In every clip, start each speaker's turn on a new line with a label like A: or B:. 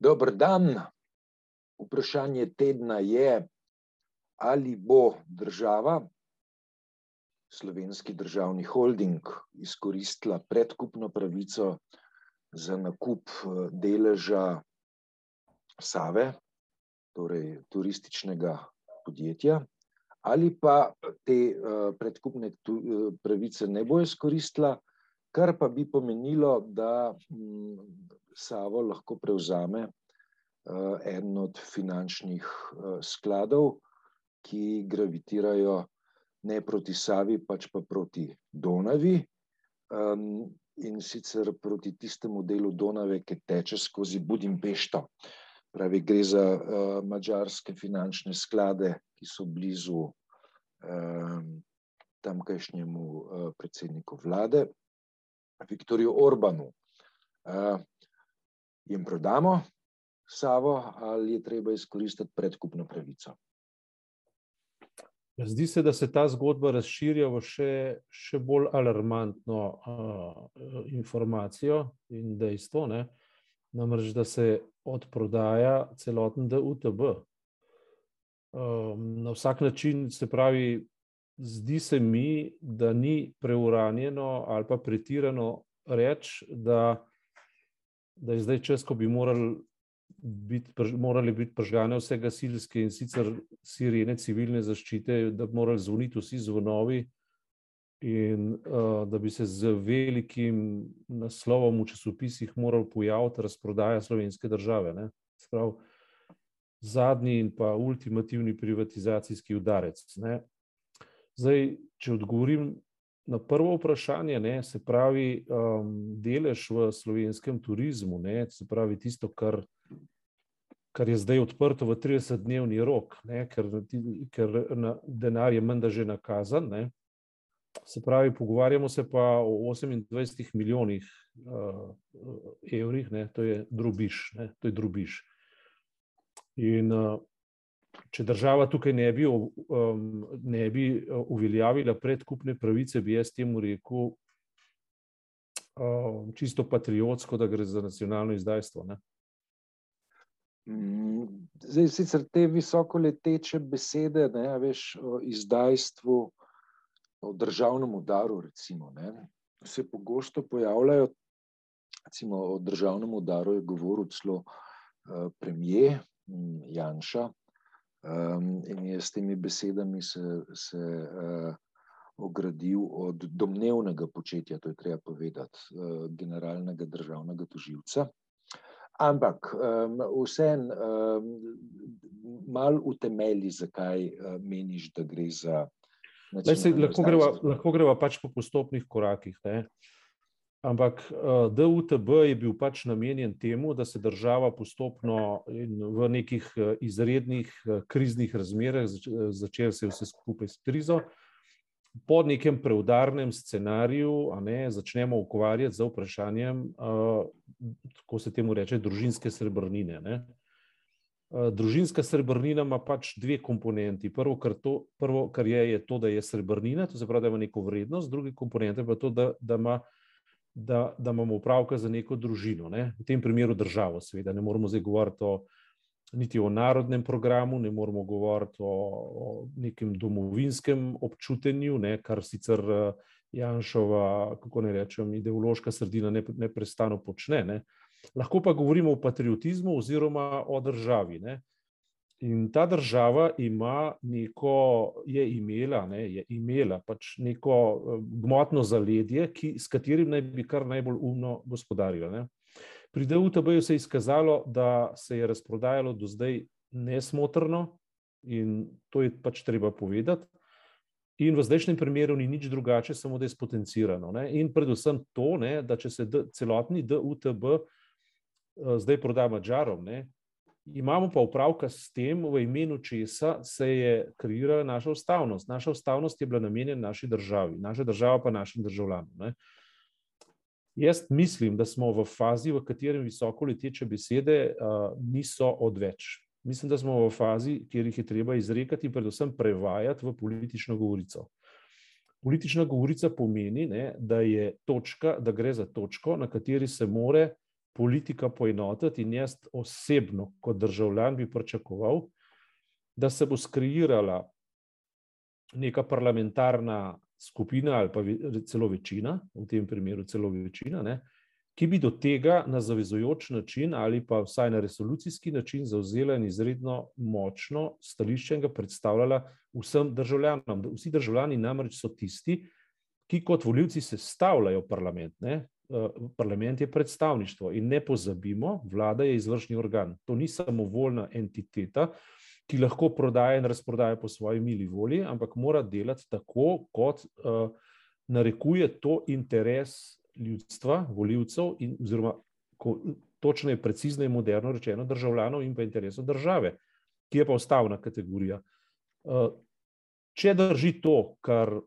A: Dober dan. Vprašanje tedna je, ali bo država, slovenski državni holding, izkoristila predkupno pravico za nakup deleža Save, torej turističnega podjetja, ali pa te predkupne pravice ne bo izkoristila, kar pa bi pomenilo, da Savo lahko prevzame eden od finančnih skladov, ki gravitirajo ne proti Savi, pač pa proti Donavi. In sicer proti tistemu delu Donave, ki teče skozi Budimpešto. Pravi, gre za madžarske finančne sklade, ki so blizu tamkajšnjemu predsedniku vlade, Viktorju Orbánu. Jim prodamo Savo ali je treba izkoristiti predkupno pravico?
B: Zdi se, da se ta zgodba razširja v še, še bolj alarmantno informacijo in dejstvo, ne. Namreč, da se odprodaja celoten DUTB. Na vsak način, se pravi, zdi se mi, da ni preuranjeno ali pa pretirano reči, da da je zdaj čas, ko bi morali biti, morale biti prižgane vse gasilske, in sicer sirene civilne zaščite, da bi morali zvoniti vsi zvonovi in da bi se z velikim naslovom v časopisih moral pojaviti razprodaja slovenske države, ne. Se pravi, zadnji in pa ultimativni privatizacijski udarec, ne. Zdaj, če odgovorim na prvo vprašanje, ne, se pravi, delež v slovenskem turizmu, ne, se pravi tisto, kar kar je zdaj odprto v tridesetdnevni rok, ne, ker ker denar je menda že nakazan, ne. Se pravi, pogovarjamo se pa o osemindvajsetih milijonih evrih, ne, to je drobiž, ne, to je drobiž. In če država tukaj ne bi ne bi uveljavila predkupne pravice, bi jaz temu rekel čisto patriotsko, da gre za nacionalno izdajstvo, ne.
A: Zdaj, sicer te visokoleteče besede, ne, veš, o izdajstvu, o državnem udaru recimo, ne, se pogosto pojavljajo, recimo o državnem udaru je govoril celo premier Janša, in je s temi besedami se se ogradil od domnevnega početja, to je treba povedati, generalnega državnega tožilca. Ampak vseeno malo utemelji, zakaj meniš, da gre za...
B: Glej, saj lahko greva, lahko greva pač po postopnih korakih, ne. Ampak DUTB je bil pač namenjen temu, da se država postopno v nekih izrednih kriznih razmerah, začelo se je vse skupaj s krizo, po nekem preudarnem scenariju, a ne, začnemo ukvarjati z vprašanjem, kako se temu reče, družinske srebrnine, ne. Družinska srebrnina ima pač dve komponenti, prvo, kar to, prvo, kar je, je to, da je srebrnina, to se pravi, da ima neko vrednost, druga komponenta je pa to, da, da ima, da, da imamo opravka z neko družino, ne, v tem primeru državo, seveda, ne moremo zdaj govoriti o niti o narodnem programu, ne moremo govoriti o o nekem domovinskem občutenju, ne, kar sicer Janševa, kako naj rečem, ideološka sredina neprestano počne, ne. Lahko pa govorimo o patriotizmu oziroma o državi, ne. In ta država ima neko, je imela, ne, je imela pač neko gmotno zaledje, ki, s katerim naj bi kar najbolj umno gospodarila, ne. Pri DUTB-ju se je izkazalo, da se je razprodajalo do zdaj nesmotrno, in to je pač treba povedati. In v zdajšnjem primeru ni nič drugače, samo da je spotencirano, ne, in predvsem to, ne, da če se celotni DUTB zdaj proda Madžarom, ne, imamo pa opravka s tem, v imenu česa se je kreirala naša ustavnost, naša ustavnost je bila namenjena naši državi, naša država pa našim državljanom. Jaz mislim, da smo v fazi, v kateri visokoleteče besede niso odveč. Mislim, da smo v fazi, kjer jih je treba izrekati in predvsem prevajati v politično govorico. Politična govorica pomeni, ne, da je točka, da gre za točko, na kateri se mora politika poenotiti in jaz osebno, kot državljan, bi pričakoval, da se bo skreirala neka parlamentarna skupina ali pa celo večina, v tem primeru celo večina, ne, ki bi do tega na zavezujoč način ali pa vsaj na resolucijski način zauzela in izredno močno stališče in ga predstavljala vsem državljanom. Vsi državljani namreč so tisti, ki kot voljivci sestavljajo parlament. Ne. Eh, parlament je predstavništvo in ne pozabimo, vlada je izvršni organ. To ni samo voljna entiteta, ki lahko prodaja in razprodaja po svoji mili volji, ampak mora delati tako, kot uh, narekuje to interes ljudstva, voljivcev, in, oziroma ko, točno je precizno in moderno rečeno, državljanov in pa interesov države, ki je pa ustavna kategorija. Uh, če drži to, kar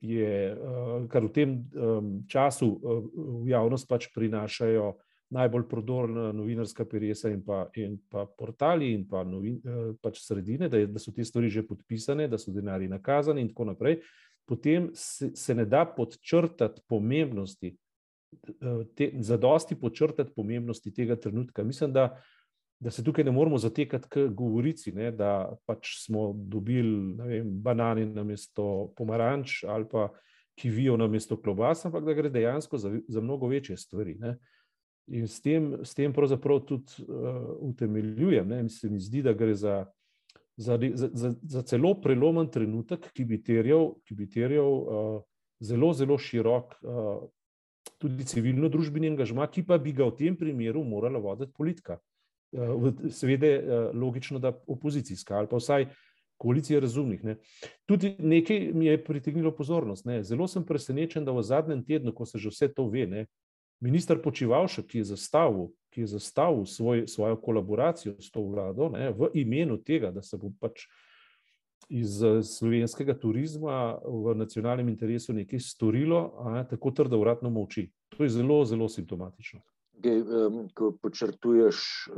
B: je, uh, kar v tem um, času uh, v javnost pač prinašajo najbolj prodorna novinarska peresa in pa, in pa portali in pa novin, eh, pač sredine, da, je, da so te stvari že podpisane, da so denari nakazani in tako naprej, potem se, ne da podčrtati pomembnosti, eh, te, zadosti podčrtati pomembnosti tega trenutka. Mislim, da, da se tukaj ne moramo zatekati k govorici, ne, da pač smo dobili vem, banane na mesto pomaranč ali pa kivijo na mesto klobas, ampak da gre dejansko za, za mnogo večje stvari. Ne. In s tem, s tem pravzaprav tudi uh, utemeljujem. Ne? Se mi zdi, da gre za, za, za, za celo prelomen trenutek, ki bi terjal, ki bi terjal uh, zelo, zelo širok, uh, tudi civilno-družbeni angažma, ki pa bi ga v tem primeru morala voditi politika. Uh, Seveda, uh, logično, da opozicijska ali pa vsaj koalicija razumnih. Ne? Tudi nekaj mi je pritegnilo pozornost. Ne? Zelo sem presenečen, da v zadnjem tednu, ko se že vse to ve, ne, Ministr Počivalšek, ki je zastavil, ki je zastavil svoj, svojo kolaboracijo s to vlado ne, v imenu tega, da se bo pač iz slovenskega turizma v nacionalnem interesu nekaj storilo, ne, tako trdo vratno moči. To je zelo, zelo simptomatično.
A: Ko počrtuješ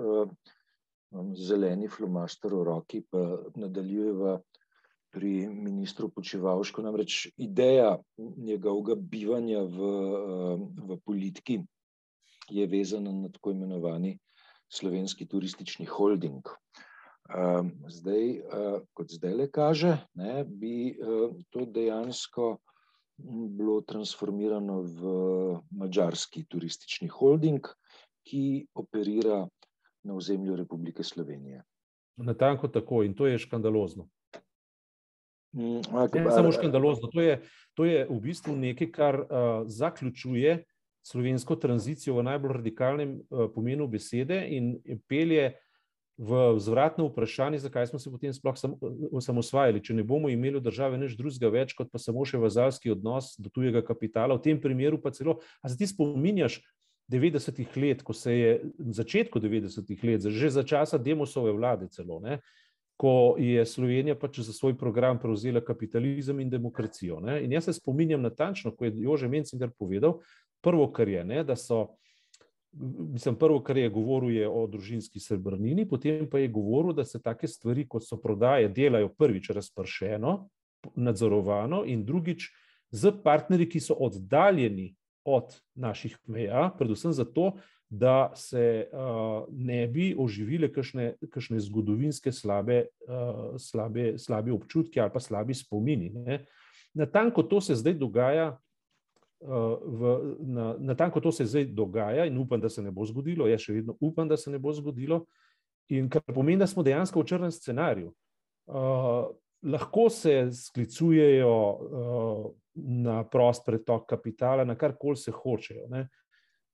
A: zeleni flomaster v roki, pa nadaljujeva pri ministru Počevalšku. Namreč ideja njegovega bivanja v, v politiki je vezana na tako imenovani slovenski turistični holding. Zdaj, kot zdaj le kaže, ne, bi to dejansko bilo transformirano v mađarski turistični holding, ki operira na ozemlju Republike Slovenije.
B: Natanko tako in to je škandalozno. Mm, ne samo škandalozno, to je, to je v bistvu nekaj, kar uh, zaključuje slovensko tranzicijo v najbolj radikalnem uh, pomenu besede in pelje v zvratno vprašanje, zakaj smo se potem sploh sam, osamosvajali. Če ne bomo imeli v državi nič drugega več, kot pa samo še vazalski odnos do tujega kapitala, v tem primeru pa celo, a se ti spominjaš 90-ih let, ko se je na začetku 90-ih let, že za časa Demosove vlade celo, ne, ko je Slovenija pač za svoj program prevzela kapitalizem in demokracijo. Ne? In jaz se spominjam natančno, ko je Jože Mencinger povedal, prvo, kar je, ne, da so. Mislim, prvo, kar je govoril, je o družinski srebrnini, potem pa je govoril, da se take stvari, kot so prodaje, delajo prvič razpršeno, nadzorovano in drugič z partnerji, ki so oddaljeni od naših meja, predvsem zato, da se uh, ne bi oživile kakšne zgodovinske slabe, uh, slabe, slabe občutki ali pa slabi spomini. Ne. Natanko to se zdaj dogaja. V, na, na tanko to se zdaj dogaja, in upam, da se ne bo zgodilo. Jaz še vedno upam, da se ne bo zgodilo. In kar pomeni, da smo dejansko v črnem scenariju. Uh, lahko se sklicujejo uh, na prost pretok kapitala, na kar koli se hočejo. Uh,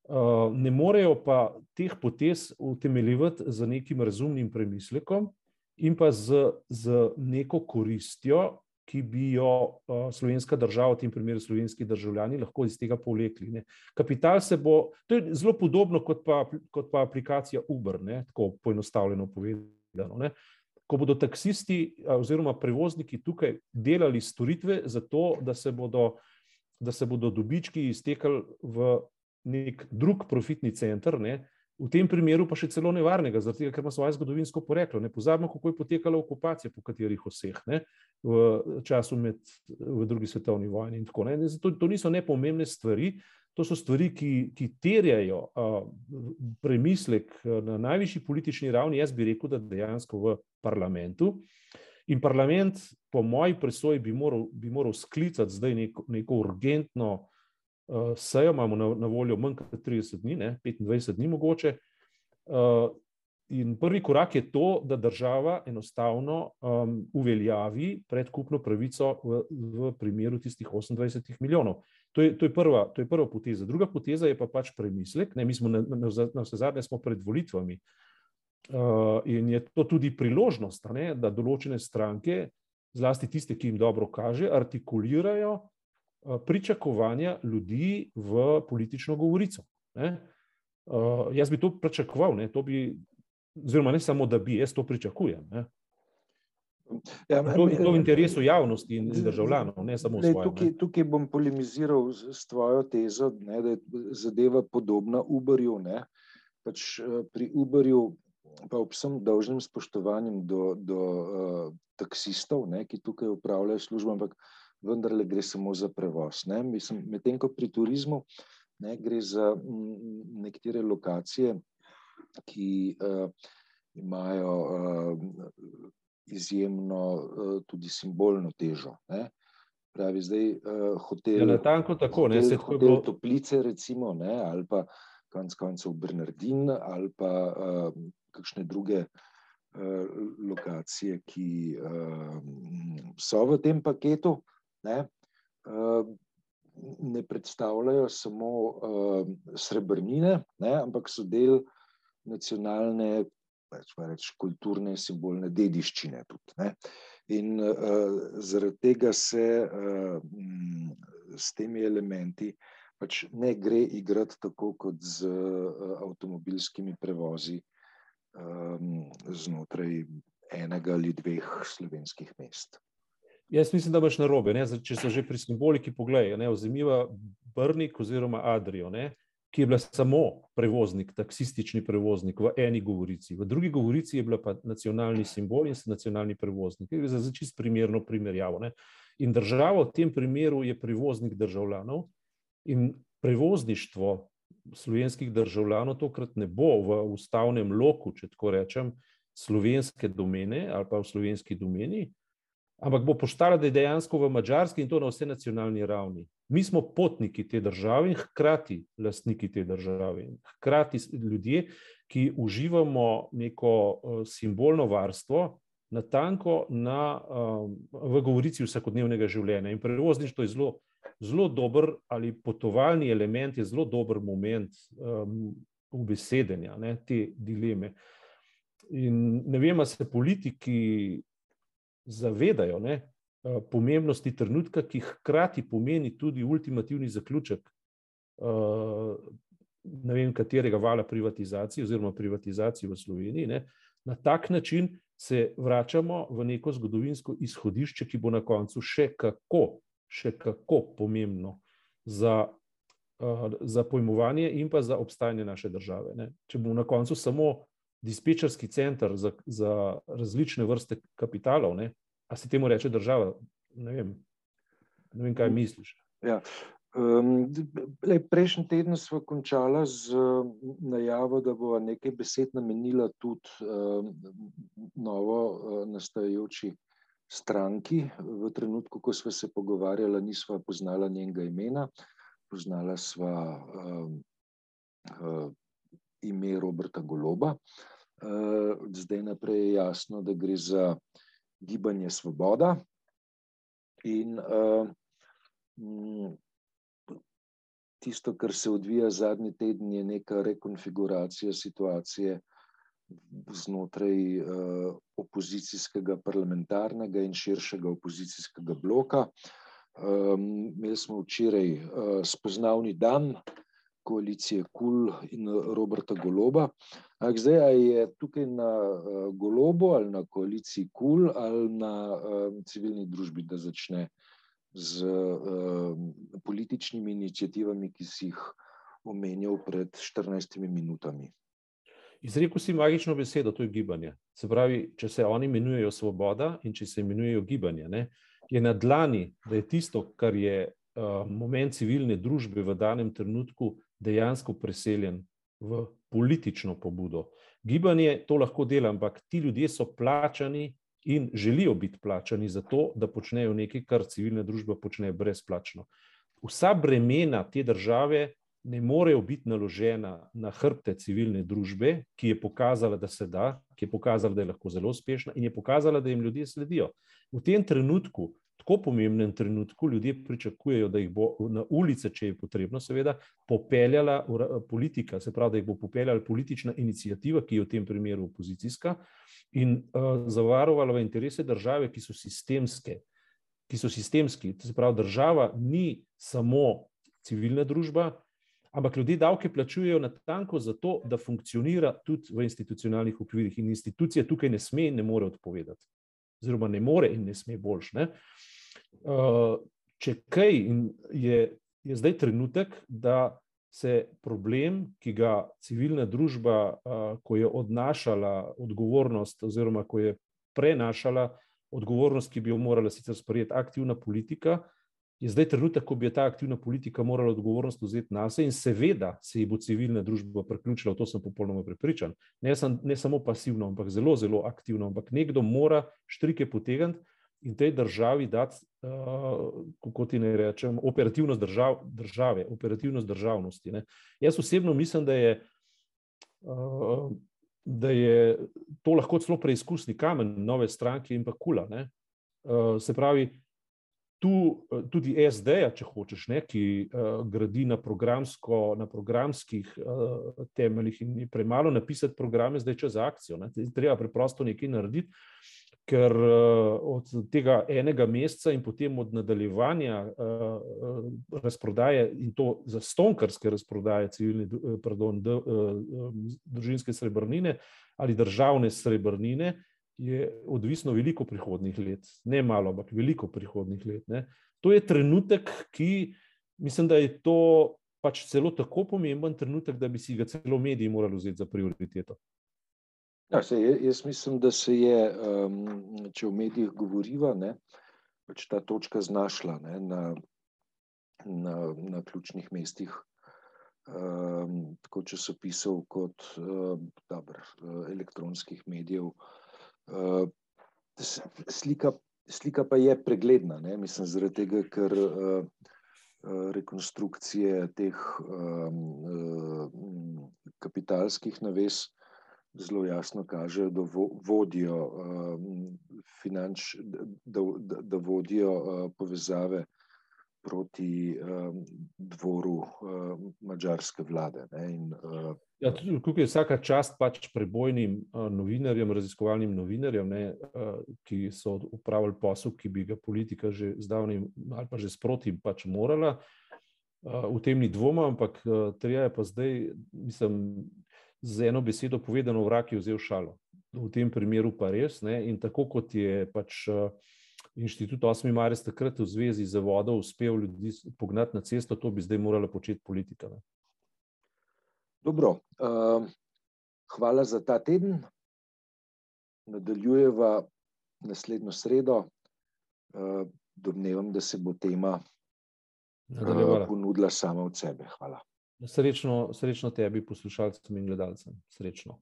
B: Eh, ne morejo pa teh potez utemeljivati z nekim razumnim premislekom in pa z, z neko koristjo, ki bi jo uh, slovenska država, v tem primeru slovenski državljani, lahko iz tega povlekli. Kapital se bo, to je zelo podobno kot pa, kot pa aplikacija Uber, ne, tako poenostavljeno povedano. Ne. Ko bodo taksisti oziroma prevozniki tukaj delali storitve za to, da se bodo, da se bodo dobički iztekali v nek drug profitni center, ne, v tem primeru pa še celo nevarnega, zato ker ima svoje zgodovinsko poreklo. Ne pozabimo, kako je potekala okupacija po katerih vseh ne, v času med v drugi svetovni vojni in tako naprej. To, to niso nepomembne stvari, To so stvari, ki, ki terjajo uh, premislek na najvišji politični ravni. Jaz bi rekel, da dejansko v parlamentu. In parlament, po moji presoji, bi moral, bi moral sklicati zdaj neko, neko urgentno uh, sejo. Imamo na, na voljo manj kot 30 dni, ne, 25 dni mogoče. Uh, In prvi korak je to, da država enostavno um, uveljavi predkupno pravico v, v primeru tistih 28 milijonov. To je, to, je prva, to je prva poteza. Druga poteza je pa pač premislek. Ne, mi smo na, na, na vse zadnje pred volitvami uh, in je to tudi priložnost, ne, da določene stranke, zlasti tiste, ki jim dobro kaže, artikulirajo uh, pričakovanja ljudi v politično govorico. Uh, jaz bi to pričakoval, ne, to bi oziroma ne samo, da bi, jaz to pričakujem. Ne? Ja, to je v interesu javnosti in državljanov, ne samo
A: svoje. Tukaj, tukaj bom polemiziral s tvojo tezo, ne, da je zadeva podobna Uberju. Pač, eh, pri Uberju, pa ob vsem dolžnim spoštovanjem do, do uh, taksistov, ne, ki tukaj upravljajo službo, ampak vendarle gre samo za prevoz. Medtem ko pri turizmu ne, gre za nekatere lokacije, ki uh, imajo uh, izjemno uh, tudi simbolno težo. Ne? Pravi zdaj uh, hotel.
B: Ja, tako, tako,
A: hotel, ne, hotel bilo... Toplice, recimo, ne, ali pa konec koncev Bernardin, ali pa uh, kakšne druge uh, lokacije, ki uh, so v tem paketu. Ne, uh, Ne predstavljajo samo uh, srebrnine, ne, ampak so del nacionalne, reč, kulturne, simbolne dediščine. Tudi, ne. In uh, zaradi tega se uh, s temi elementi pač ne gre igrati tako kot z uh, avtomobilskimi prevozi um, znotraj enega ali dveh slovenskih mest.
B: Jaz mislim, da imaš na robe. Če so že pri simboliki, pogledaj, vzemiva Brnik oziroma Adrijo. Ne? ki je bila samo prevoznik, taksistični prevoznik v eni govorici, v drugi govorici je bila pa nacionalni simbol in nacionalni prevoznik. Gre za čist primerno primerjavo. Ne? In država v tem primeru je prevoznik državljanov in prevozništvo slovenskih državljanov tokrat ne bo v ustavnem loku, če tako rečem, slovenske domene ali pa v slovenski domeni, ampak bo poštala, da je dejansko v mačarski in to na vse nacionalni ravni. Mi smo potniki te države in hkrati lastniki te države, hkrati ljudje, ki uživamo neko uh, simbolno varstvo, na tanko na, um, v govorici vsakodnevnega življenja. In prevozništvo je zelo, zelo dober, ali potovalni element je zelo dober moment um, ubesedenja ne, te dileme. In ne vem, ali se politiki zavedajo, ne, Eh, pomembnosti trenutka, ki hkrati pomeni tudi ultimativni zaključek eh, ne vem, katerega vala privatizacije oziroma privatizacije v Sloveniji. Ne. Na tak način se vračamo v neko zgodovinsko izhodišče, ki bo na koncu še kako, še kako pomembno za, eh, za pojmovanje in pa za obstajanje naše države. Ne. Če bomo na koncu samo dispečerski center za, za različne vrste kapitalov, ne, A se temu reče država? Ne vem, ne vem kaj misliš.
A: Ja. Um, lej, prejšnji teden smo končali z najavo, da bo nekaj besed namenila tudi um, novo uh, nastajajoči stranki. V trenutku, ko smo se pogovarjali, nismo poznali njenega imena, poznala sva um, uh, ime Roberta Goloba. Uh, zdaj naprej je jasno, da gre za gibanje Svoboda. In uh, tisto, kar se odvija zadnji teden, je neka rekonfiguracija situacije znotraj uh, opozicijskega parlamentarnega in širšega opozicijskega bloka. Um, imeli smo včeraj uh, spoznavni dan, koalicije KUL in Roberta Goloba. Ampak zdaj je tukaj na uh, Golobu ali na koaliciji KUL ali na uh, civilni družbi, da začne z uh, političnimi inicijativami, ki si jih omenjal pred 14 minutami.
B: Izrekel si magično besedo, to je gibanje. Se pravi, če se oni imenujejo svoboda in če se imenujejo gibanje, ne, je na dlani, da je tisto, kar je moment civilne družbe v danem trenutku dejansko preseljen v politično pobudo. Gibanje to lahko dela, ampak ti ljudje so plačani in želijo biti plačani za to, da počnejo nekaj, kar civilna družba počne brezplačno. Vsa bremena te države ne morejo biti naložena na hrbte civilne družbe, ki je pokazala, da se da, ki je pokazala, da je lahko zelo uspešna in je pokazala, da jim ljudje sledijo. V tem trenutku, tako pomembnem trenutku, ljudje pričakujejo, da jih bo na ulice, če je potrebno, seveda, popeljala politika, se pravi, da jih bo popeljala politična inicijativa, ki je v tem primeru opozicijska in uh, zavarovala v interese države, ki so sistemske. Ki so sistemski, to se pravi, država ni samo civilna družba, ampak ljudje davke plačujejo na tanko zato, da funkcionira tudi v institucionalnih okvirih in institucije tukaj ne sme in ne more odpovedati. Oziroma, ne more in ne sme boljš. Ne? Uh, če kaj, je, je zdaj trenutek, da se problem, ki ga civilna družba, uh, ko je odnašala odgovornost, oziroma ko je prenašala odgovornost, ki bi jo morala sicer sprejeti aktivna politika, je zdaj trenutek, ko bi ta aktivna politika morala odgovornost vzeti na sebe in seveda se ji bo civilna družba priključila, v to sem popolnoma prepričan. Ne, sem, ne samo pasivno, ampak zelo, zelo aktivno. Ampak nekdo mora štrike potegniti in tej državi dati, uh, kako ti ne rečem, operativnost držav, države, operativnost državnosti. Ne. Jaz osebno mislim, da je. Uh, Da je to lahko celo preizkusni kamen nove stranke in pa kula. Uh, se pravi, tu tudi SD, če hočeš, ne, ki uh, gradi na, na programskih uh, temeljih in je premalo napisati programe, zdaj čez akcijo. Ne. Treba preprosto nekaj narediti, ker uh, od tega enega meseca in potem od nadaljevanja uh, razprodaje in to za stonkarske razprodaje civilne, pardon, družinske srebrnine ali državne srebrnine, je odvisno veliko prihodnih let, ne malo, ampak veliko prihodnih let. Ne. To je trenutek, ki mislim, da je to pač celo tako pomemben trenutek, da bi si ga celo mediji morali vzeti za prioriteto.
A: Ja, se, jaz mislim, da se je, um, če v medijih govoriva, ne, pač ta točka znašla ne, na, na, na ključnih mestih, um, tako časopisov kot um, dobro, elektronskih medijev. Uh, slika, slika pa je pregledna, ne? mislim, zaradi tega, ker uh, rekonstrukcije teh um, uh, kapitalskih naves zelo jasno kažejo, da vo, vodijo, um, finanč, da, da, da vodijo uh, povezave proti um, dvoru uh, mađarske vlade. In, uh,
B: ja, tukaj je vsaka čast pač prebojnim uh, novinarjem, raziskovalnim novinarjem, ne, ki so upravili posel, ki bi ga politika že zdavni ali pa že sproti pač morala. V tem ni dvoma, ampak treba je pa zdaj, mislim, z eno besedo povedano, vrak je vzel šalo. V tem primeru pa res. Ne, in tako kot je pač. Uh, inštitut 8. marec takrat v zvezi z vodo uspel ljudi pognati na cesto, to bi zdaj morala početi politika. Ne?
A: Dobro, uh, hvala za ta teden. Nadaljujeva naslednjo sredo. Uh, domnevam, da se bo tema uh, ponudila sama od sebe. Hvala.
B: Srečno, srečno tebi, poslušalcem in gledalcem. Srečno.